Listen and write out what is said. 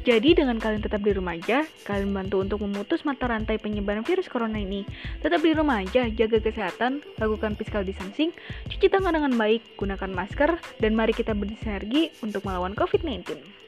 Jadi dengan kalian tetap di rumah aja, kalian bantu untuk memutus mata rantai penyebaran virus corona ini. Tetap di rumah aja, jaga kesehatan, lakukan physical distancing, cuci tangan dengan baik, gunakan masker, dan mari kita bersinergi untuk melawan COVID-19.